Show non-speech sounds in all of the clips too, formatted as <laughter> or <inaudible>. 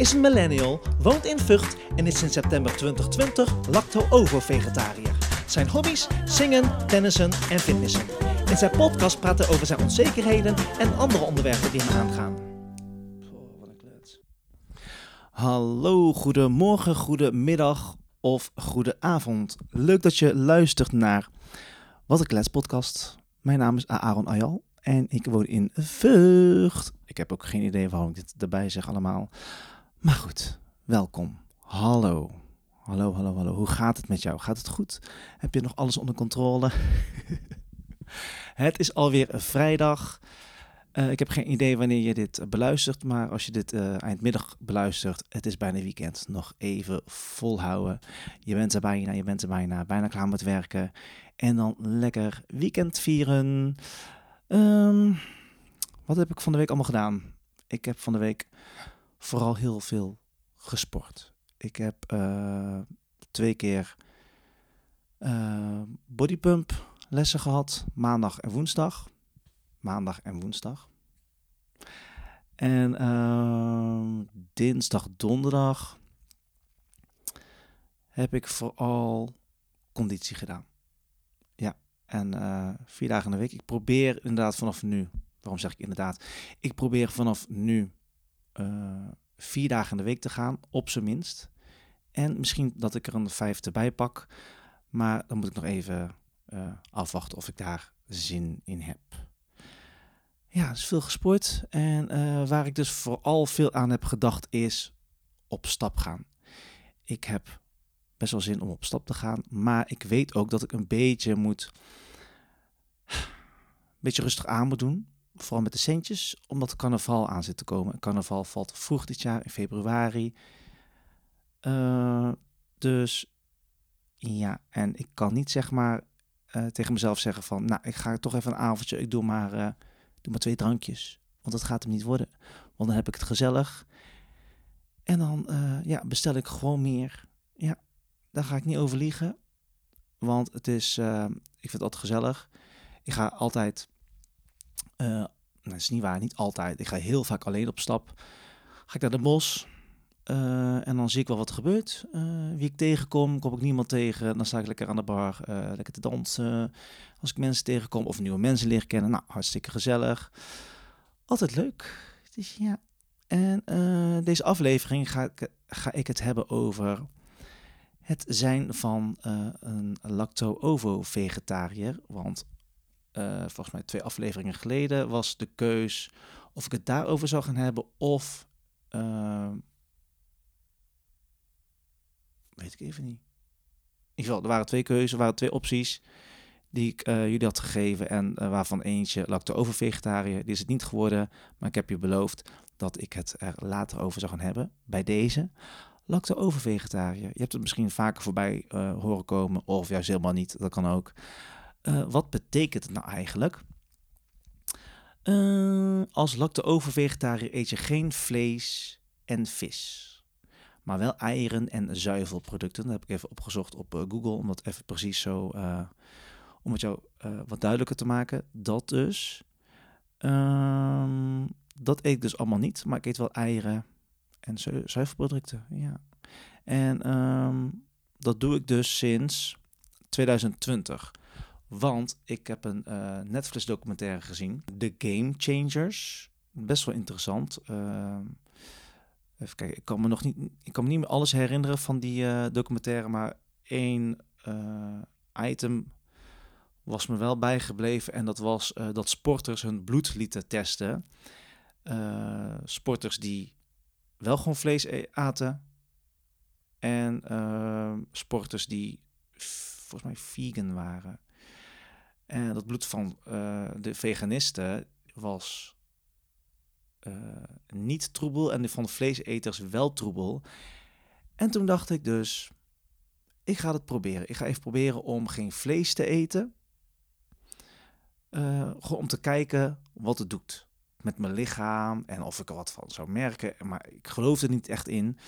is een millennial, woont in Vught en is sinds september 2020 lacto-ovo-vegetariër. Zijn hobby's? Zingen, tennissen en fitnessen. In zijn podcast praat hij over zijn onzekerheden en andere onderwerpen die hem aangaan. Wat een klets. Hallo, goedemorgen, goedemiddag of goedenavond. Leuk dat je luistert naar Wat een Klets podcast. Mijn naam is Aaron Ayal en ik woon in Vught. Ik heb ook geen idee waarom ik dit erbij zeg allemaal. Maar goed, welkom. Hallo. Hallo, hallo, hallo. Hoe gaat het met jou? Gaat het goed? Heb je nog alles onder controle? <laughs> het is alweer vrijdag. Uh, ik heb geen idee wanneer je dit beluistert, maar als je dit uh, eindmiddag beluistert, het is bijna weekend. Nog even volhouden. Je bent er bijna, je bent er bijna, bijna klaar met werken. En dan lekker weekend vieren. Um, wat heb ik van de week allemaal gedaan? Ik heb van de week vooral heel veel gesport. Ik heb uh, twee keer uh, bodypump lessen gehad, maandag en woensdag. Maandag en woensdag. En uh, dinsdag, donderdag heb ik vooral conditie gedaan. Ja, en vier dagen in de week. Ik probeer inderdaad vanaf nu, waarom zeg ik inderdaad? Ik probeer vanaf nu vier dagen in de week te gaan, op zijn minst. En misschien dat ik er een vijfde bij pak. Maar dan moet ik nog even uh, afwachten of ik daar zin in heb. Ja, is veel gesport. En uh, waar ik dus vooral veel aan heb gedacht is op stap gaan. Ik heb best wel zin om op stap te gaan. Maar ik weet ook dat ik een beetje moet... Een beetje rustig aan moet doen vooral met de centjes, omdat carnaval aan zit te komen. Carnaval valt vroeg dit jaar, in februari. Uh, dus ja, en ik kan niet zeg maar uh, tegen mezelf zeggen van, nou, ik ga toch even een avondje, ik doe maar, uh, doe maar twee drankjes. Want dat gaat hem niet worden. Want dan heb ik het gezellig. En dan ja, bestel ik gewoon meer. Ja, daar ga ik niet over liegen. Want het is, ik vind het altijd gezellig. Ik ga altijd dat is niet waar, niet altijd. Ik ga heel vaak alleen op stap. Ga ik naar de bos uh, en dan zie ik wel wat er gebeurt. Uh, wie ik tegenkom, kom ik niemand tegen. Dan sta ik lekker aan de bar, lekker te dansen. Als ik mensen tegenkom of nieuwe mensen leren kennen, nou, hartstikke gezellig. Altijd leuk. Dus ja. En deze aflevering ga ik, ga ik het hebben over het zijn van een lacto-ovo-vegetariër. Want uh, volgens mij twee afleveringen geleden, was de keus of ik het daarover zou gaan hebben of. Uh, weet ik even niet. In ieder geval, er waren twee keuzes, er waren twee opties die ik uh, jullie had gegeven en waarvan eentje lacto-over vegetariër. Die is het niet geworden, maar ik heb je beloofd dat ik het er later over zou gaan hebben. Bij deze lacto-over vegetariër. Je hebt het misschien vaker voorbij horen komen of juist helemaal niet, dat kan ook. Uh, wat betekent het nou eigenlijk? Uh, als lacto-over-vegetariër eet je geen vlees en vis. Maar wel eieren en zuivelproducten. Dat heb ik even opgezocht op uh, Google. Om dat even precies zo... om het jou wat duidelijker te maken. Dat dus. Ehm, dat eet ik dus allemaal niet. Maar ik eet wel eieren en zu zuivelproducten. Ja. En um, dat doe ik dus sinds 2020. Want ik heb een uh, Netflix documentaire gezien, The Game Changers. Best wel interessant. Uh, even kijken, ik kan me nog niet, ik kan me niet meer alles herinneren van die uh, documentaire, maar één item was me wel bijgebleven en dat was dat sporters hun bloed lieten testen. sporters die wel gewoon vlees e-, aten en sporters die volgens mij vegan waren. En dat bloed van uh, de veganisten was uh, niet troebel en van de vleeseters wel troebel. En toen dacht ik dus, ik ga het proberen. Ik ga even proberen om geen vlees te eten. Uh, gewoon om te kijken wat het doet met mijn lichaam en of ik er wat van zou merken. Maar ik geloof er niet echt in.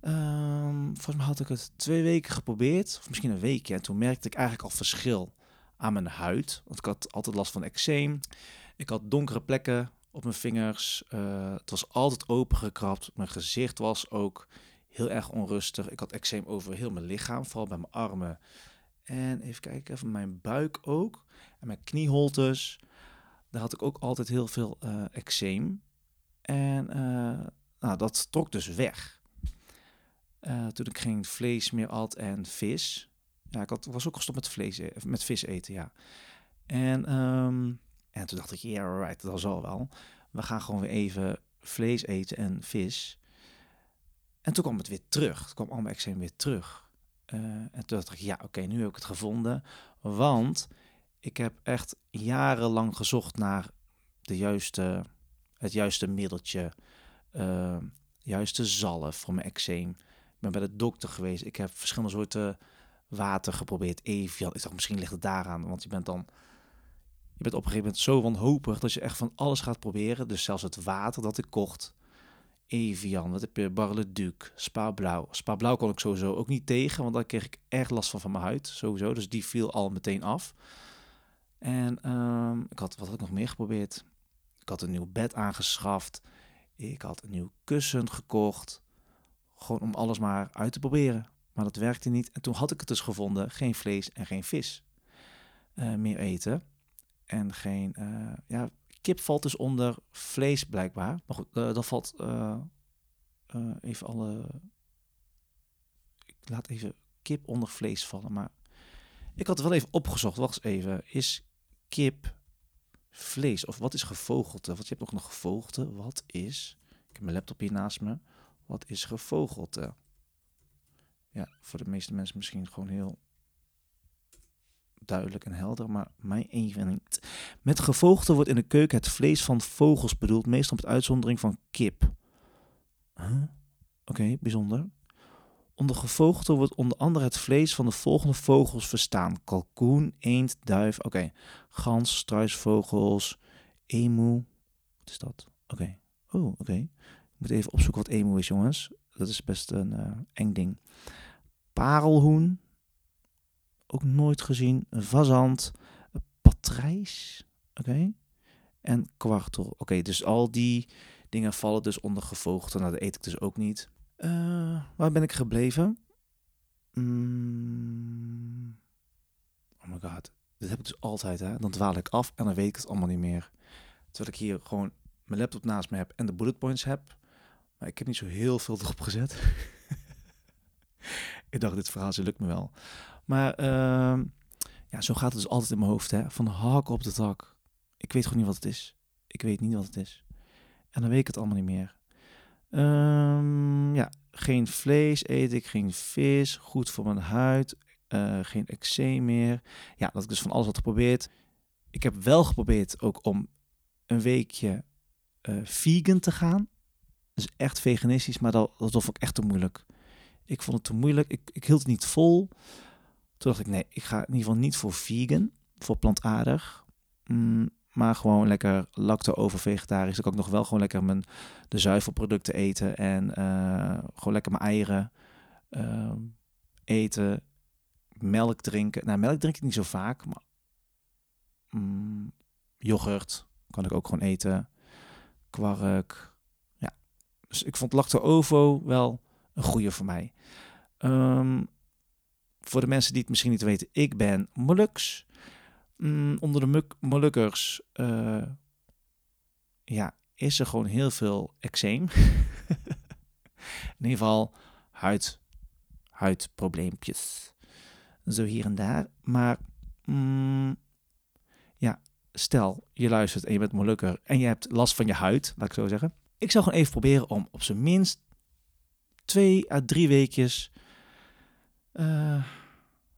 Um, volgens mij had ik het twee weken geprobeerd, of misschien een weekje. En toen merkte ik eigenlijk al verschil aan mijn huid. Want ik had altijd last van eczeem. Ik had donkere plekken op mijn vingers. Uh, het was altijd opengekrapt. Mijn gezicht was ook heel erg onrustig. Ik had eczeem over heel mijn lichaam, vooral bij mijn armen. En even kijken, even mijn buik ook. En mijn knieholtes. Daar had ik ook altijd heel veel uh, eczeem. En nou, dat trok dus weg. toen ik geen vlees meer at en vis. Ja, ik had, was ook gestopt met, vlees, e-, met vis eten, ja. En, um, en toen dacht ik, ja, yeah, right, dat zal wel. We gaan gewoon weer even vlees eten en vis. En toen kwam het weer terug. Het kwam allemaal eczeem weer terug. Uh, en toen dacht ik, ja, oké, nu heb ik het gevonden. Want ik heb echt jarenlang gezocht naar de juiste, het juiste middeltje. Uh, juiste zalf voor mijn eczeem. Ik ben bij de dokter geweest. Ik heb verschillende soorten water geprobeerd. Evian. Ik dacht, misschien ligt het daaraan. Want je bent dan... Je bent op een gegeven moment zo wanhopig dat je echt van alles gaat proberen. Dus zelfs het water dat ik kocht. Evian, wat heb je? Barleduc, Spa Blauw. Spa Blauw kon ik sowieso ook niet tegen, want daar kreeg ik erg last van van mijn huid, sowieso. Dus die viel al meteen af. En um, ik had, wat had ik nog meer geprobeerd? Ik had een nieuw bed aangeschaft. Ik had een nieuw kussen gekocht. Gewoon om alles maar uit te proberen. Maar dat werkte niet. En toen had ik het dus gevonden: geen vlees en geen vis uh, meer eten. En geen, uh, ja, kip valt dus onder vlees blijkbaar. Maar goed, uh, dat valt even alle. Ik laat even kip onder vlees vallen. Maar ik had het wel even opgezocht. Wacht eens even. Is kip vlees? Of wat is gevogelte? Want je hebt ook nog gevogelte. Wat is. Ik heb mijn laptop hier naast me. Wat is gevogelte? Ja, voor de meeste mensen misschien gewoon heel duidelijk en helder, maar mij even niet. Met gevogelte wordt in de keuken het vlees van vogels bedoeld, meestal met uitzondering van kip. Oké, bijzonder. Onder gevogelte wordt onder andere het vlees van de volgende vogels verstaan: kalkoen, eend, duif, oké, gans, struisvogels, emu. Wat is dat? Oké. Oh, oké. Ik moet even opzoeken wat emu is, jongens. Dat is best een uh, eng ding parelhoen. Ook nooit gezien. Een fazant. Patrijs. Oké. En kwartel. Oké, dus al die dingen vallen dus onder gevogelte. Nou, dat eet ik dus ook niet. Uh, waar ben ik gebleven? Mm. Oh my god. Dit heb ik dus altijd, hè. Dan dwaal ik af en dan weet ik het allemaal niet meer. Terwijl ik hier gewoon mijn laptop naast me heb en de bullet points heb. Maar ik heb niet zo heel veel erop gezet. <laughs> ik dacht, dit verhaal lukt me wel. Maar uh, ja, zo gaat het dus altijd in mijn hoofd. Hè? Van de hak op de tak. Ik weet gewoon niet wat het is. Ik weet niet wat het is. En dan weet ik het allemaal niet meer. Um, ja, geen vlees eet ik, geen vis. Goed voor mijn huid. Uh, geen eczeem meer. Ja, dat ik dus van alles had geprobeerd. Ik heb wel geprobeerd ook om een weekje uh, vegan te gaan. Dus echt veganistisch, maar dat, dat vond ik echt te moeilijk. Ik vond het te moeilijk. Ik, ik hield het niet vol. Toen dacht ik, nee, ik ga in ieder geval niet voor vegan, voor plantaardig. Mm, maar gewoon lekker lacto-over vegetarisch. Dan kan ik nog wel gewoon lekker mijn, de zuivelproducten eten. En uh, gewoon lekker mijn eieren uh, eten. Melk drinken. Nou, melk drink ik niet zo vaak. Maar mm, yoghurt kan ik ook gewoon eten. Kwark. Dus ik vond lacto-ovo wel een goede voor mij. Um, voor de mensen die het misschien niet weten, ik ben Molux. Mm, onder de Molukkers uh, ja, is er gewoon heel veel eczeem. <laughs> In ieder geval huid, huidprobleempjes. Zo hier en daar. Maar mm, ja, stel je luistert en je bent Molukker en je hebt last van je huid, laat ik zo zeggen. Ik zou gewoon even proberen om op zijn minst twee à drie weekjes. Uh,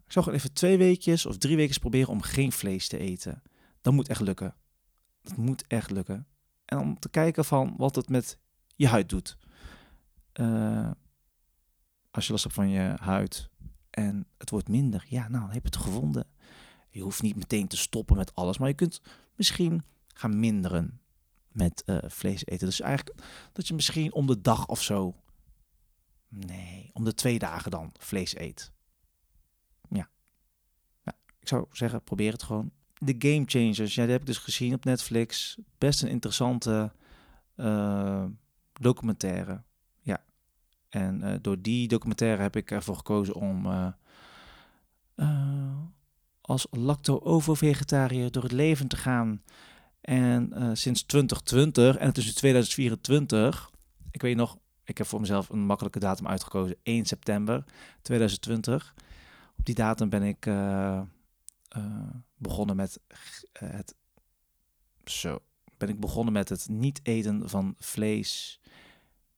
ik zou gewoon even twee weekjes of drie weken proberen om geen vlees te eten. Dat moet echt lukken. Dat moet echt lukken. En om te kijken van wat het met je huid doet. Uh, als je last hebt van je huid en het wordt minder, ja, nou, dan heb je het gevonden. Je hoeft niet meteen te stoppen met alles, maar je kunt misschien gaan minderen met uh, vlees eten. Dus eigenlijk dat je misschien om de dag of zo Nee, om de twee dagen dan vlees eet. Ja. ja. Ik zou zeggen, probeer het gewoon. The Game Changers, ja, die heb ik dus gezien op Netflix. Best een interessante uh, documentaire. Ja. En uh, door die documentaire heb ik ervoor gekozen om als lacto-ovo-vegetariër door het leven te gaan. En sinds 2020, en het is nu 2024, ik weet nog, ik heb voor mezelf een makkelijke datum uitgekozen, 1 september 2020. Op die datum ben ik uh, begonnen met het. Zo. Ben ik begonnen met het niet eten van vlees,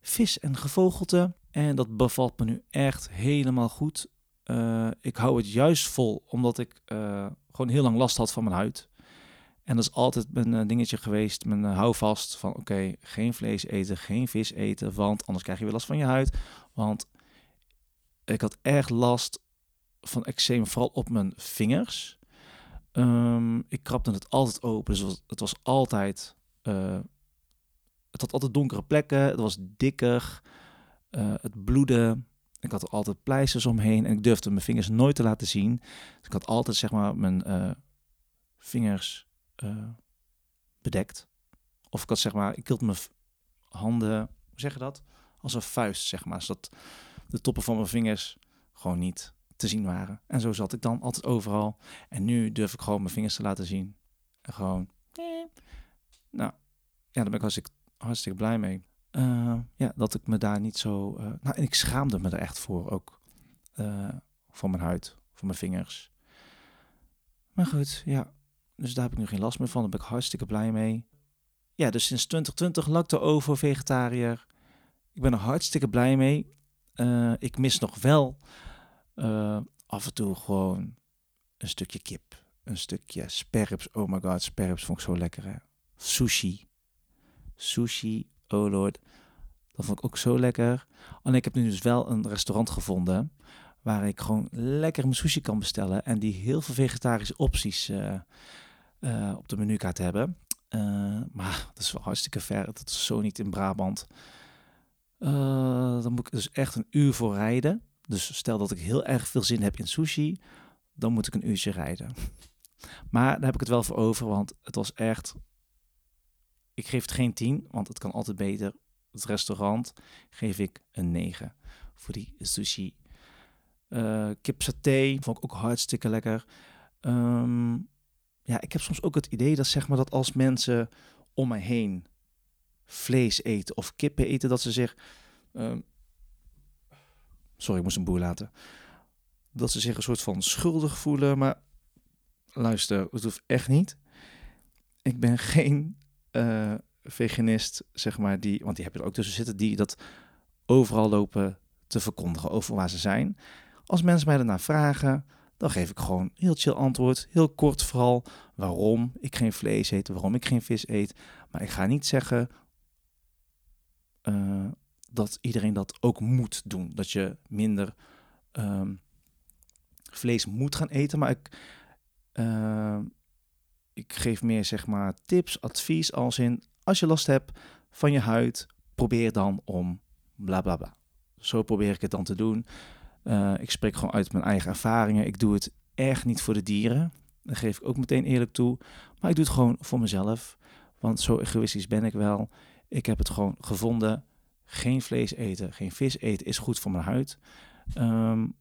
vis en gevogelte. En dat bevalt me nu echt helemaal goed. Ik hou het juist vol omdat ik gewoon heel lang last had van mijn huid. En dat is altijd mijn dingetje geweest, mijn houvast van oké, geen vlees eten, geen vis eten, want anders krijg je weer last van je huid. Want ik had erg last van eczeem, vooral op mijn vingers. Um, ik krabde het altijd open, dus het was, altijd... Uh, het had altijd donkere plekken, het was dikker, het bloedde. Ik had er altijd pleisters omheen en ik durfde mijn vingers nooit te laten zien. Dus ik had altijd zeg maar mijn vingers bedekt. Of ik had zeg maar, ik hield mijn handen, hoe zeg je dat? Als een vuist zeg maar, zodat de toppen van mijn vingers gewoon niet te zien waren. En zo zat ik dan altijd overal. En nu durf ik gewoon mijn vingers te laten zien. En gewoon, eh. nou, ja, daar ben ik hartstikke, hartstikke blij mee. Uh, ja, dat ik me daar niet zo... Nou, en ik schaamde me er echt voor ook. Voor mijn huid, voor mijn vingers. Maar goed, ja. Dus daar heb ik nu geen last meer van. Daar ben ik hartstikke blij mee. Ja, dus sinds 2020 lacto over vegetariër. Ik ben er hartstikke blij mee. ik mis nog wel uh, af en toe gewoon een stukje kip, een stukje sperps. Oh my god, sperps vond ik zo lekker. Sushi. Sushi, oh lord. Dat vond ik ook zo lekker. En ik heb nu dus wel een restaurant gevonden waar ik gewoon lekker mijn sushi kan bestellen en die heel veel vegetarische opties uh, uh, op de menukaart hebben. Uh, maar dat is wel hartstikke ver. Dat is zo niet in Brabant. dan moet ik dus echt een uur voor rijden. Dus stel dat ik heel erg veel zin heb in sushi, dan moet ik een uurtje rijden. Maar daar heb ik het wel voor over, want het was echt. Ik geef het geen 10, want het kan altijd beter. Het restaurant geef ik een 9 voor die sushi. Uh, kip saté vond ik ook hartstikke lekker. Um, ja, ik heb soms ook het idee dat zeg maar dat als mensen om mij heen vlees eten of kippen eten, dat ze zich um, Sorry, ik moest een boer laten. Dat ze zich een soort van schuldig voelen. Maar luister, het hoeft echt niet. Ik ben geen uh, veganist, zeg maar, die, want die heb je er ook tussen zitten, die dat overal lopen te verkondigen over waar ze zijn. Als mensen mij daarna vragen, dan geef ik gewoon heel chill antwoord. Heel kort vooral waarom ik geen vlees eet, waarom ik geen vis eet. Maar ik ga niet zeggen, uh, dat iedereen dat ook moet doen. Dat je minder um, vlees moet gaan eten. Maar ik, uh, ik geef meer zeg maar tips, advies als in als je last hebt van je huid, probeer dan om bla bla bla. Zo probeer ik het dan te doen. Uh, ik spreek gewoon uit mijn eigen ervaringen. Ik doe het echt niet voor de dieren. Dat geef ik ook meteen eerlijk toe. Maar ik doe het gewoon voor mezelf. Want zo egoïstisch ben ik wel. Ik heb het gewoon gevonden geen vlees eten, geen vis eten is goed voor mijn huid. Um,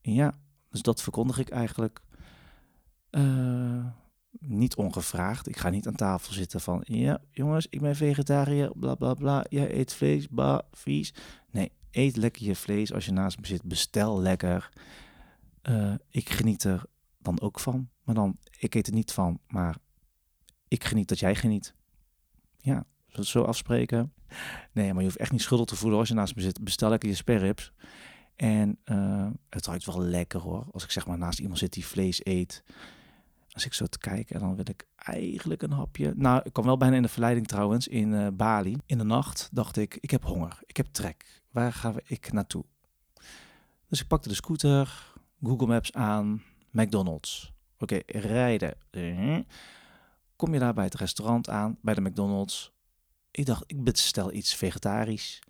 ja, dus dat verkondig ik eigenlijk uh, niet ongevraagd. Ik ga niet aan tafel zitten van, ja jongens, ik ben vegetariër, bla bla bla. Jij eet vlees, ba, vies. Nee, eet lekker je vlees als je naast me zit. Bestel lekker. Uh, ik geniet er dan ook van. Maar dan, ik eet er niet van, maar ik geniet dat jij geniet. Ja, we zo afspreken? Nee, maar je hoeft echt niet schuldig te voelen als je naast me zit. Bestel lekker je sperrips. En uh, het ruikt wel lekker hoor. Als ik zeg maar naast iemand zit die vlees eet. Als ik zo te kijken, dan wil ik eigenlijk een hapje. Nou, ik kwam wel bijna in de verleiding trouwens in uh, Bali. In de nacht dacht ik, ik heb honger. Ik heb trek. Waar ga ik naartoe? Dus ik pakte de scooter, Google Maps aan, McDonald's. Oké, rijden. Kom je daar bij het restaurant aan, bij de McDonald's. Ik dacht, ik bestel iets vegetarisch.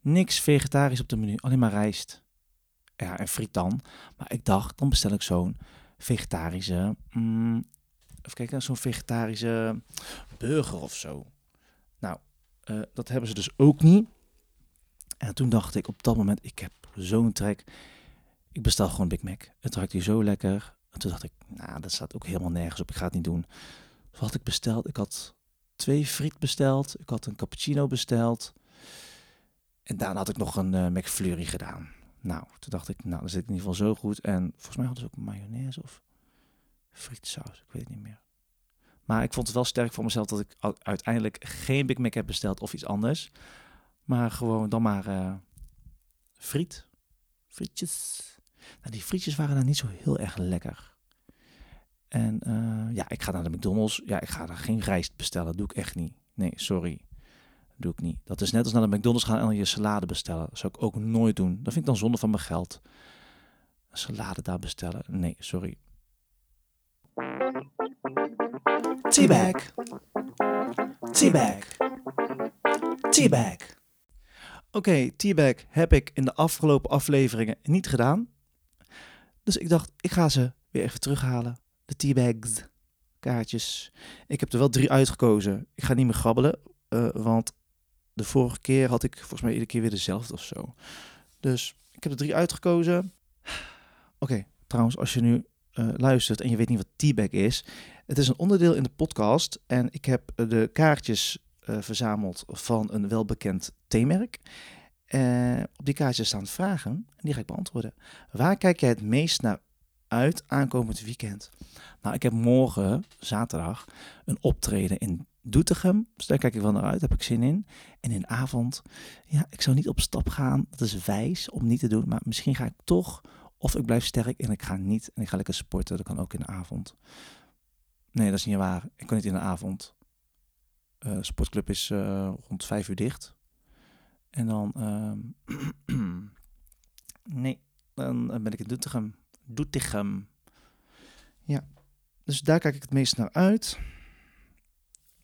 Niks vegetarisch op de menu, alleen maar rijst. Ja, en friet dan. Maar ik dacht, dan bestel ik zo'n vegetarische mm, even kijken, zo'n vegetarische burger of zo. Nou, eh, dat hebben ze dus ook niet. En toen dacht ik op dat moment, ik heb zo'n trek. Ik bestel gewoon Big Mac. Het ruikt hier zo lekker. En toen dacht ik, nou, dat staat ook helemaal nergens op. Ik ga het niet doen. Wat had ik besteld? Ik had twee friet besteld. Ik had een cappuccino besteld. En daarna had ik nog een uh, McFlurry gedaan. Nou, toen dacht ik, nou, dan zit in ieder geval zo goed. En volgens mij hadden ze ook mayonaise of frietsaus. Ik weet het niet meer. Maar ik vond het wel sterk voor mezelf dat ik uiteindelijk geen Big Mac heb besteld of iets anders. Maar gewoon dan maar uh, friet. Frietjes. Nou, die frietjes waren dan niet zo heel erg lekker. En uh, ja, ik ga naar de McDonald's. Ja, ik ga daar geen rijst bestellen. Dat doe ik echt niet. Nee, sorry. Dat doe ik niet. Dat is net als naar de McDonald's gaan en je salade bestellen. Dat zou ik ook nooit doen. Dat vind ik dan zonde van mijn geld. Een salade daar bestellen. Nee, sorry. Teabag. Teabag. Teabag. Oké, okay, Teabag heb ik in de afgelopen afleveringen niet gedaan. Dus ik dacht, ik ga ze weer even terughalen. De Teabags. Kaartjes. Ik heb er wel drie uitgekozen. Ik ga niet meer grabbelen, uh, want de vorige keer had ik volgens mij iedere keer weer dezelfde of zo. Dus ik heb er drie uitgekozen. Oké, trouwens, als je nu uh, luistert en je weet niet wat Teabag is. Het is een onderdeel in de podcast en ik heb de kaartjes verzameld van een welbekend theemerk. Uh, op die kaartjes staan vragen en die ga ik beantwoorden. Waar kijk jij het meest naar uit aankomend weekend? Nou, ik heb morgen, zaterdag, een optreden in Doetinchem. Dus daar kijk ik wel naar uit, heb ik zin in. En in de avond, ja, ik zou niet op stap gaan. Dat is wijs om niet te doen, maar misschien ga ik toch of ik blijf sterk en ik ga niet en ik ga lekker sporten. Dat kan ook in de avond. Nee, dat is niet waar. Ik kan niet in de avond. Uh, sportclub is uh, rond vijf uur dicht. En dan... Uh, <clears throat> nee, dan ben ik in Doetinchem. Doetinchem. Ja, dus daar kijk ik het meest naar uit.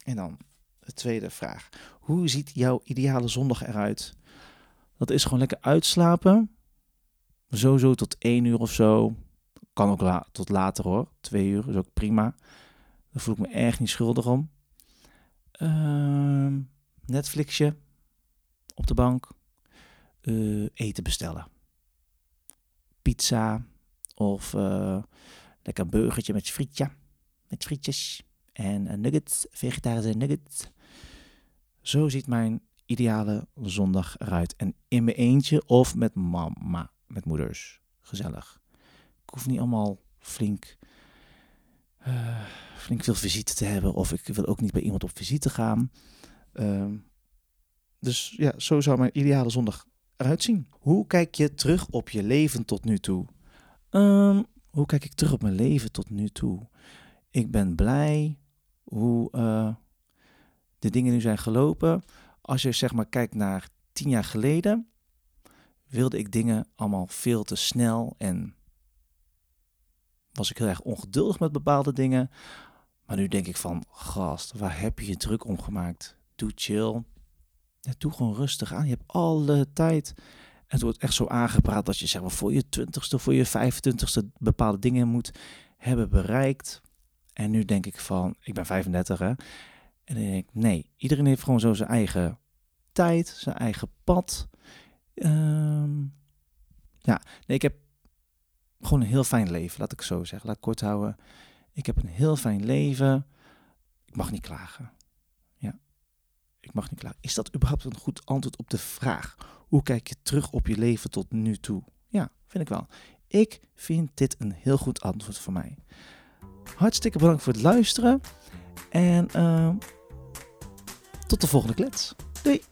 En dan de tweede vraag. Hoe ziet jouw ideale zondag eruit? Dat is gewoon lekker uitslapen Sowieso tot één uur of zo. Kan ook la tot later hoor. Twee uur is ook prima. Daar voel ik me erg niet schuldig om. Uh, Netflixje op de bank. Uh, eten bestellen. Pizza of uh, lekker een burgertje met frietje. Met frietjes en nuggets, vegetarische nuggets. Zo ziet mijn ideale zondag eruit. En in mijn eentje of met mama met moeders. Gezellig. Ik hoef niet allemaal flink, uh, flink veel visite te hebben. Of ik wil ook niet bij iemand op visite gaan. Uh, dus ja, zo zou mijn ideale zondag eruit zien. Hoe kijk je terug op je leven tot nu toe? Um, hoe kijk ik terug op mijn leven tot nu toe? Ik ben blij hoe uh, de dingen nu zijn gelopen. Als je zeg maar kijkt naar tien jaar geleden, wilde ik dingen allemaal veel te snel en was ik heel erg ongeduldig met bepaalde dingen. Maar nu denk ik van, gast, waar heb je je druk om gemaakt? Doe chill. Ja, doe gewoon rustig aan. Je hebt alle tijd. Het wordt echt zo aangepraat dat je zeg maar voor je twintigste, voor je vijfentwintigste bepaalde dingen moet hebben bereikt. En nu denk ik van, ik ben 35 hè. En dan denk ik, nee, iedereen heeft gewoon zo zijn eigen tijd, zijn eigen pad. Um, ja, nee, ik heb gewoon een heel fijn leven, laat ik zo zeggen. Laat ik kort houden. Ik heb een heel fijn leven. Ik mag niet klagen. Ja, ik mag niet klagen. Is dat überhaupt een goed antwoord op de vraag? Hoe kijk je terug op je leven tot nu toe? Ja, vind ik wel. Ik vind dit een heel goed antwoord voor mij. Hartstikke bedankt voor het luisteren. En uh, tot de volgende klets. Doei!